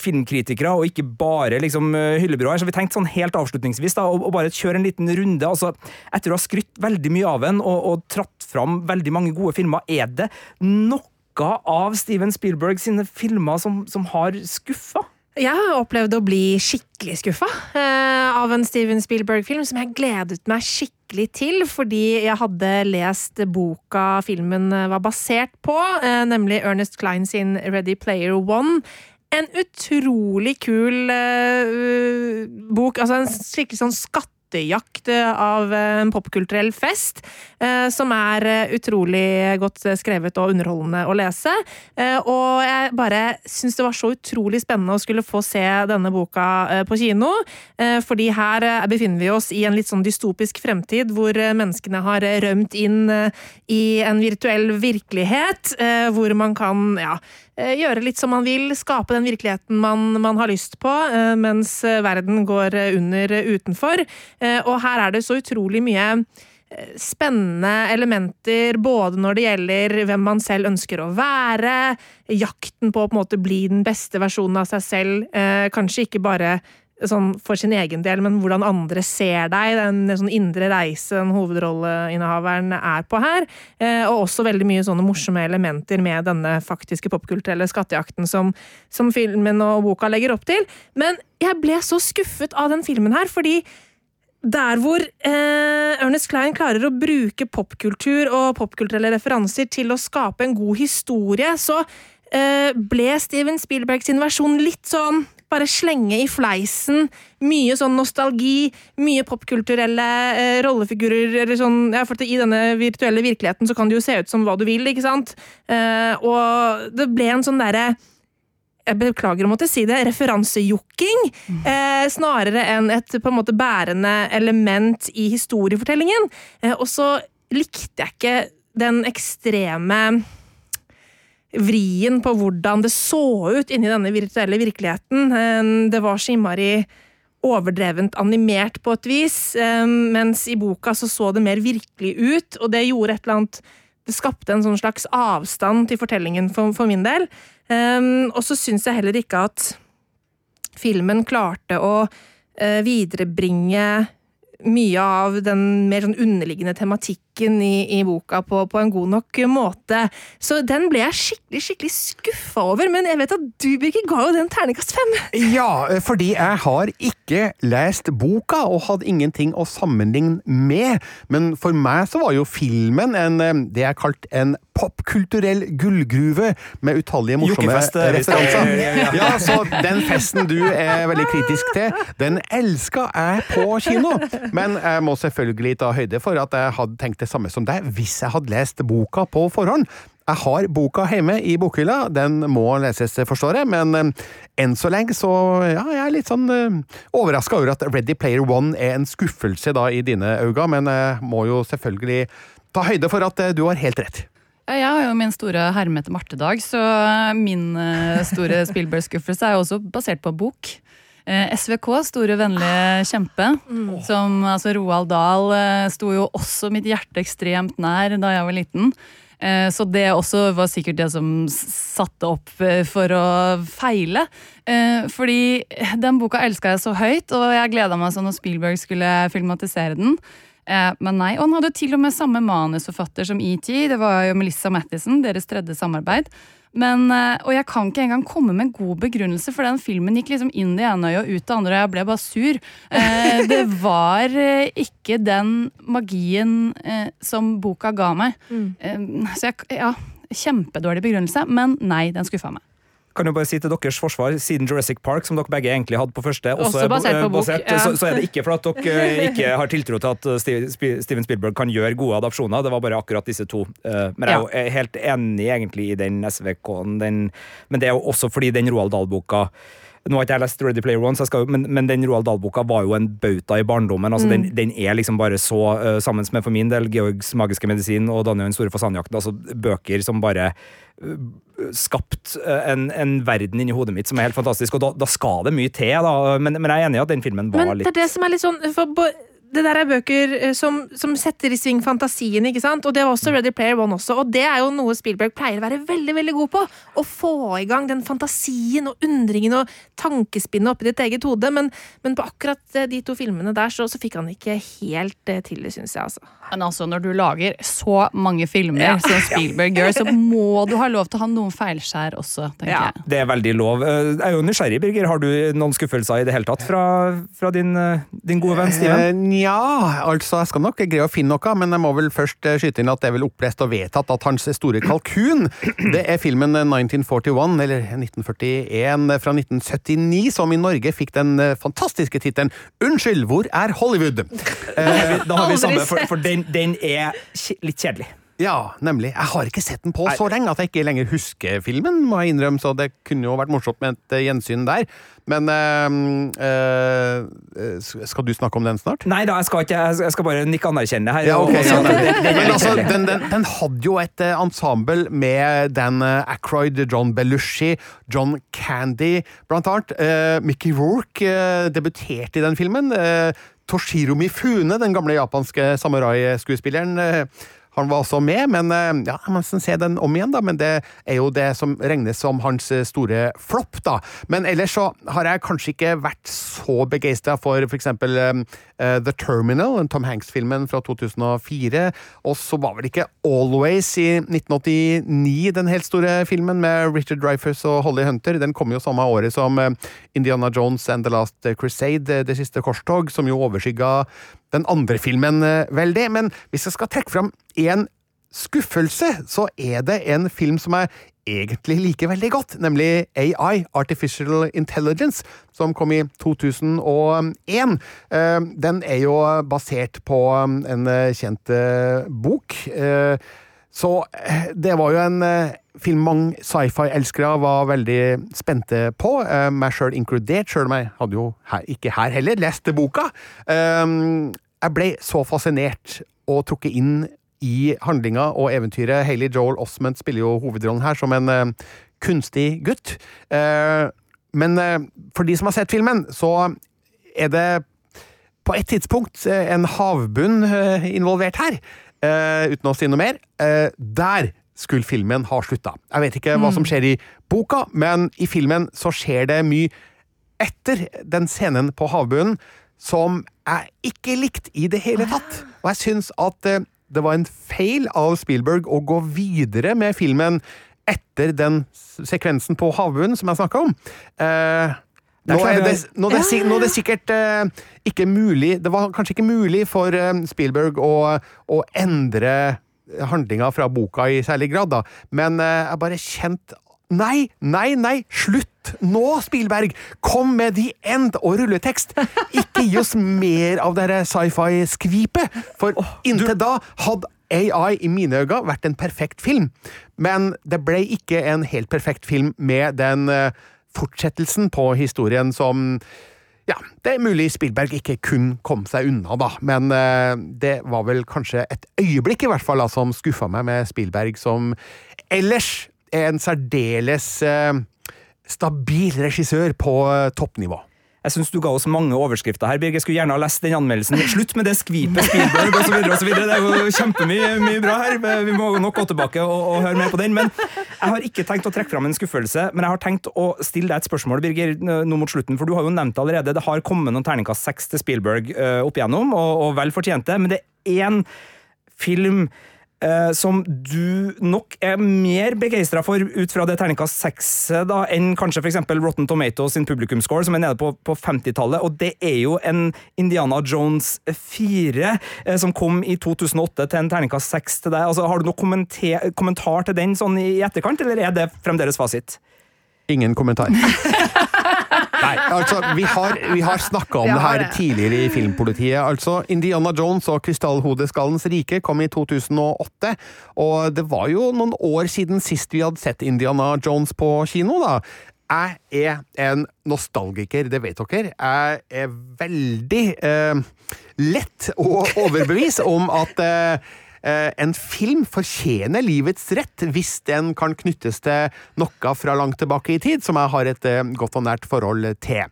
filmkritikere, og ikke bare liksom hyllebyråer. Så vi tenkte sånn helt avslutningsvis da, og, å bare kjøre en liten runde. altså Etter å ha skrytt veldig mye av en og, og tratt fram veldig mange gode filmer, er det noe av Steven Spielberg sine filmer som, som har skuffa? Jeg har opplevd å bli skikkelig skuffa eh, av en Steven Spielberg-film som jeg gledet meg skikkelig til, fordi jeg hadde lest boka filmen var basert på, eh, nemlig Ernest Klein sin Ready Player One. En utrolig kul eh, bok, altså en skikkelig sånn skattejakt eh, av en popkulturell fest, eh, som er eh, utrolig godt skrevet og underholdende å lese. Eh, og jeg bare syns det var så utrolig spennende å skulle få se denne boka på kino, fordi her befinner vi oss i en litt sånn dystopisk fremtid, hvor menneskene har rømt inn i en virtuell virkelighet, hvor man kan ja, gjøre litt som man vil, skape den virkeligheten man, man har lyst på, eh, mens eh, verden går eh, under eh, utenfor. Eh, Og her er det så utrolig mye eh, spennende elementer, både når det gjelder hvem man selv ønsker å være, jakten på å på en måte bli den beste versjonen av seg selv, eh, kanskje ikke bare sånn for sin egen del, men hvordan andre ser deg, den sånn indre reise den hovedrolleinnehaveren er på her, eh, og også veldig mye sånne morsomme elementer med denne faktiske popkulturelle skattejakten som, som filmen og boka legger opp til. Men jeg ble så skuffet av den filmen her, fordi der hvor eh, Ernest Klein klarer å bruke popkultur og popkulturelle referanser til å skape en god historie, så eh, ble Steven Spielberg sin versjon litt sånn bare slenge i fleisen. Mye sånn nostalgi, mye popkulturelle eh, rollefigurer. eller sånn, ja, for I denne virtuelle virkeligheten så kan det jo se ut som hva du vil, ikke sant? Eh, og det ble en sånn derre jeg beklager å måtte si det, referansejokking, eh, snarere enn et på en måte bærende element i historiefortellingen. Eh, og så likte jeg ikke den ekstreme vrien på hvordan det så ut inni denne virtuelle virkeligheten. Eh, Det var så innmari overdrevent animert på et vis, eh, mens i boka så så det mer virkelig ut, og det gjorde et eller annet Det skapte en sånn slags avstand til fortellingen for, for min del. Eh, Og så syns jeg heller ikke at filmen klarte å eh, viderebringe mye av den mer sånn underliggende tematikken i, i boka på, på en god nok måte. Så den ble jeg skikkelig skikkelig skuffa over, men jeg vet at du, Birger, ga jo den terningkast fem. Ja, fordi jeg har ikke lest boka og hadde ingenting å sammenligne med. Men for meg så var jo filmen en, eh, det jeg kalte en popkulturell gullgruve med utallige morsomme eh, referanser. Ja, så den festen du er veldig kritisk til, den elska jeg på kino. Men jeg må selvfølgelig ta høyde for at jeg hadde tenkt det samme som deg hvis jeg hadde lest boka på forhånd. Jeg har boka hjemme i bokhylla, den må leses, forstår jeg, men eh, enn så lenge så ja, jeg er litt sånn uh, overraska over at Ready Player One er en skuffelse da i dine øyne, men jeg må jo selvfølgelig ta høyde for at eh, du har helt rett. Ja, Jeg har jo min store hermete Martedag, så min eh, store Spielberg-skuffelse er jo også basert på bok. Eh, SVK, Store vennlige kjempe, som altså Roald Dahl eh, sto jo også mitt hjerte ekstremt nær da jeg var liten. Eh, Så det også var sikkert det som satte opp for å feile. Fordi den boka elska jeg så høyt, og jeg gleda meg sånn når Spielberg skulle filmatisere den. Eh, Men nei, og han hadde til og med samme manusforfatter som ET. Det var jo Melissa Mathisen, deres tredje samarbeid. Men, eh, og jeg kan ikke engang komme med en god begrunnelse, for den filmen gikk liksom inn det ene øyet og ut det andre, og jeg ble bare sur. Eh, det var ikke den magien eh, som boka ga meg. Eh, så jeg, ja, kjempedårlig begrunnelse, men nei, den skuffa meg. Kan jo bare si til deres forsvar, Siden Jurassic Park, som dere begge egentlig hadde på første, Også bo- basert på eh, bok, ja. så, så er det ikke for at dere eh, ikke har tiltro til at eh, Steven Spielberg kan gjøre gode adopsjoner, det var bare akkurat disse to. Men jeg er jo helt enig egentlig i den SVK-en, men det er jo også fordi den Roald Dahl-boka nå har ikke jeg lest Ready Player One, skal, men, men den Roald Dahl-boka var jo en bauta i barndommen. altså den, den er liksom bare så, uh, sammen med for min del, Georgs magiske medisin og Daniel den store fasanjakten, altså bøker som bare uh, skapt uh, en, en verden inni hodet mitt som er helt fantastisk, og da, da skal det mye til, da. Men, men jeg er enig i at den filmen var Men det er det som er litt sånn for det der er bøker eh, som, som setter i sving fantasien, ikke sant? Og det var også Ready Player One også. Og det er jo noe Spielberg pleier å være veldig veldig god på. Å få i gang den fantasien og undringen og tankespinnet oppi ditt eget hode. Men, men på akkurat eh, de to filmene der så, så fikk han ikke helt eh, til det, syns jeg, altså. Men altså, når du lager så mange filmer som Spielberg gjør, så må du ha lov til å ha noen feilskjær også, tenker Ja. jeg. det er veldig lov. Jeg er jo nysgjerrig, Birger. Har du noen skuffelser i det hele tatt fra, fra din, din gode venn Steven? Eh, Nja, altså jeg skal nok greie å finne noe, men jeg må vel først eh, skyte inn at det er vel opplest og vedtatt at hans store kalkun, det er filmen eh, 1941, eller 1941 fra 1979, som i Norge fikk den eh, fantastiske tittelen Unnskyld, hvor er Hollywood? Da har vi, da har vi samme, for, for den, den er litt kjedelig. Ja, nemlig. Jeg har ikke sett den på så lenge at jeg ikke lenger husker filmen, må jeg innrømme, så det kunne jo vært morsomt med et eh, gjensyn der. Men øh, øh, skal du snakke om den snart? Nei da, jeg skal ikke. Jeg skal bare nikke anerkjennende her. Ja, okay. Ja, men, men altså, den, den, den hadde jo et ensemble med Dan Ackroyd, John Belushi, John Candy, blant annet. Mickey Rourke debuterte i den filmen. Toshiro Mifune, den gamle japanske samurai-skuespilleren. Han var også med, men eh, ja, må nesten se den om igjen, da. Men det er jo det som regnes som hans eh, store flopp, da. Men ellers så har jeg kanskje ikke vært så begeistra for for eksempel eh, The Terminal, Tom Hanks-filmen fra 2004. Og så var vel ikke Always i 1989 den helt store filmen med Richard Dreyfuss og Holly Hunter. Den kom jo samme året som Indiana Jones and The Last Crusade, Det siste korstog, som jo overskygga den andre filmen eh, veldig. Men hvis jeg skal trekke fram én skuffelse, så er det en film som jeg egentlig liker veldig godt, nemlig AI, Artificial Intelligence, som kom i 2001. Eh, Den er jo basert på en eh, kjent eh, bok. Så eh, det var jo en eh, film mange sci-fi-elskere var veldig spente på, eh, meg sjøl inkludert, sjøl om jeg hadde jo her, ikke her heller lest boka. Eh, Jeg ble så fascinert og trukket inn i handlinga og eventyret. Hayley Joel Osment spiller jo hovedrollen her som en kunstig gutt. Eh, men for de som har sett filmen, så er det på et tidspunkt en havbunn involvert her, eh, uten å si noe mer. Eh, der skulle filmen ha slutta. Jeg vet ikke hva som skjer i boka, men i filmen så skjer det mye etter den scenen på havbunnen som jeg ikke likte i det hele tatt. Og jeg syns at eh, det var en feil av Spielberg å gå videre med filmen etter den sekvensen på havbunnen som jeg snakka om. Eh, nå, er det, nå, er det, nå er det sikkert eh, ikke mulig Det var kanskje ikke mulig for eh, Spielberg å, å endre handlinga fra boka i særlig grad, da. Men eh, jeg bare kjente Nei, nei, nei! Slutt! Nå, Spielberg, kom med the end og rulletekst! Ikke gi oss mer av det sci-fi-skvipet, for inntil da hadde AI i mine øyne vært en perfekt film. Men det ble ikke en helt perfekt film med den eh, fortsettelsen på historien som ja, det er mulig Spielberg ikke kun kom seg unna, da, men eh, det var vel kanskje et øyeblikk i hvert fall da, som skuffa meg med Spielberg, som ellers er en særdeles eh, stabil regissør på eh, toppnivå. Jeg syns du ga oss mange overskrifter her, Birger. Skulle gjerne ha lest den anmeldelsen. Slutt med det skvipet, Spielberg osv. osv. Det er jo kjempemye mye bra her. Vi må nok gå tilbake og, og, høre mer på den. Men jeg har ikke tenkt å trekke fram en skuffelse, men jeg har tenkt å stille deg et spørsmål, Birger, nå mot slutten. For du har jo nevnt allerede, det har kommet noen terningkast seks til Spielberg uh, opp igjennom, og, og vel fortjente. Men det er én film Uh, som du nok er mer begeistra for ut fra det terningkast seks enn kanskje f.eks. Rotten Tomatoes sin publikumscore, som er nede på, på 50-tallet. Og det er jo en Indiana Jones 4 uh, eh, som kom i 2008 til en terningkast seks til deg. Altså, har du noen kommentar til den sånn i etterkant, eller er det fremdeles fasit? Ingen kommentar. Nei, altså, vi har, vi har snakka om det her tidligere i Filmpolitiet. Altså, Indiana Jones og Krystallhodeskallens rike kom i 2008, og det var jo noen år siden sist vi hadde sett Indiana Jones på kino, da. Jeg er en nostalgiker, det vet dere. Jeg er veldig eh, lett å overbevise om at Eh, en film fortjener livets rett hvis den kan knyttes til noe fra langt tilbake i tid, som jeg har et eh, godt og nært forhold til.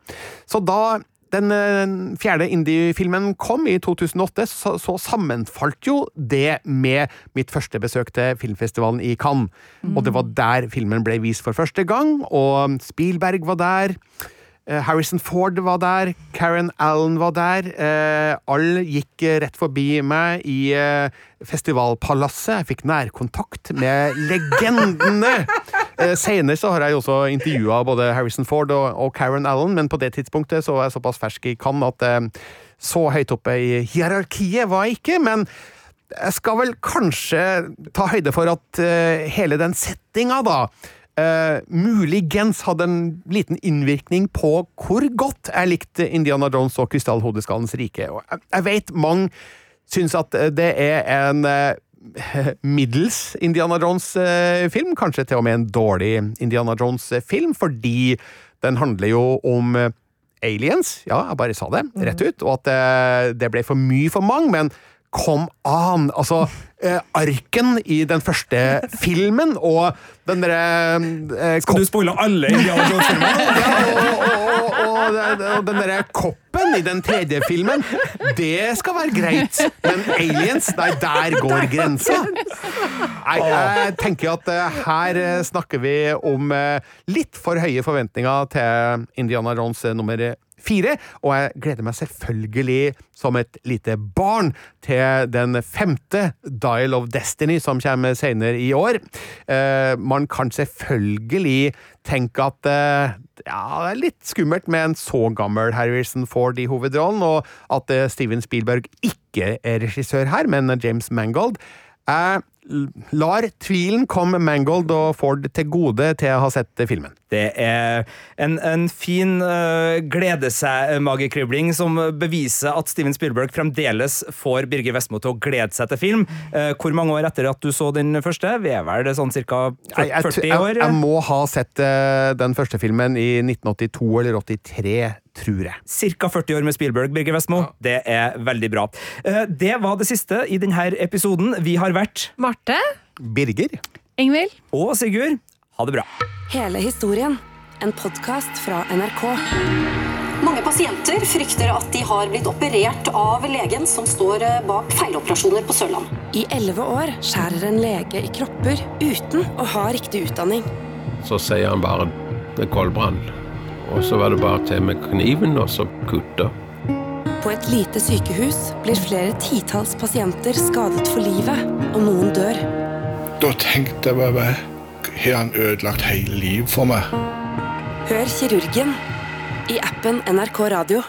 Så da den eh, fjerde indie-filmen kom i 2008, så, så, sammenfalt jo det med mitt første besøk til filmfestivalen i Cannes. Mm. Og det var der filmen ble vist for første gang, og Spielberg var der. Eh, Harrison Ford var der, Karen Allen var der. Eh, alle gikk eh, rett forbi meg i festivalpalasset. Jeg fikk nærkontakt med legendene! Senere så har jeg også intervjua både Harrison Ford og, Karen Allen, men på det tidspunktet så var jeg såpass fersk i Cannes at så høyt oppe i hierarkiet var jeg ikke. men jeg skal vel kanskje ta høyde for at hele den settinga, da, Uh, muligens hadde en liten innvirkning på hvor godt jeg likte Indiana Jones og Krystallhodeskallens rike. Og jeg, jeg vet mange syns at det er en uh, middels Indiana Jones-film, uh, kanskje til og med en dårlig Indiana Jones-film, fordi den handler jo om aliens. Ja, jeg bare sa det rett ut, og at det ble for mye for mange. men Kom an! Altså, eh, arken i den første filmen og den derre eh, Skal du spoile alle Indiana Jones-filmene? ja, og, og, og, og, den derre koppen i den tredje filmen, det skal være greit. Men aliens, nei, der går grensa. Nei, jeg tenker at uh, her uh, snakker vi om uh, litt for høye forventninger til Indiana Jones nummer fire, og jeg gleder meg selvfølgelig som et lite barn til den femte Dial of Destiny som kommer senere i år. Eh, man kan selvfølgelig tenke at eh, ja, det er litt skummelt med en så gammel Harrison Ford i hovedrollen, og at eh, Steven Spielberg ikke er regissør her, men James Mangold. Jeg lar tvilen komme Mangold og Ford til gode til å ha sett filmen. Det er en, en fin uh, glede seg-magekribling som beviser at Steven Spielberg fremdeles får Birger Vestmo til å glede seg til film. Uh, hvor mange år etter at du så den første? Vi er vel sånn ca. 40 år? Jeg, jeg, må ha sett uh, den første filmen i 1982 eller 83 tror jeg. Ca. 40 år med Spielberg, Birger Vestmo. Ja. Det er veldig bra. Eh, det var det siste i denne episoden. Vi har vært Marte. Birger. Ingvild. Og Sigurd. Ha det bra. Hele historien. En podkast fra NRK. Mange pasienter frykter at de har blitt operert av legen som står eh, bak feiloperasjoner på Sørland. I elleve år skjærer en lege i kropper uten å ha riktig utdanning. Så sier han bare det er koldbrann. Og så var det bare til med kniven og så kutte. På et lite sykehus blir flere titalls pasienter skadet for livet, og noen dør. Da tenkte jeg bare Har han ødelagt hele livet for meg? Hør kirurgen i appen NRK Radio.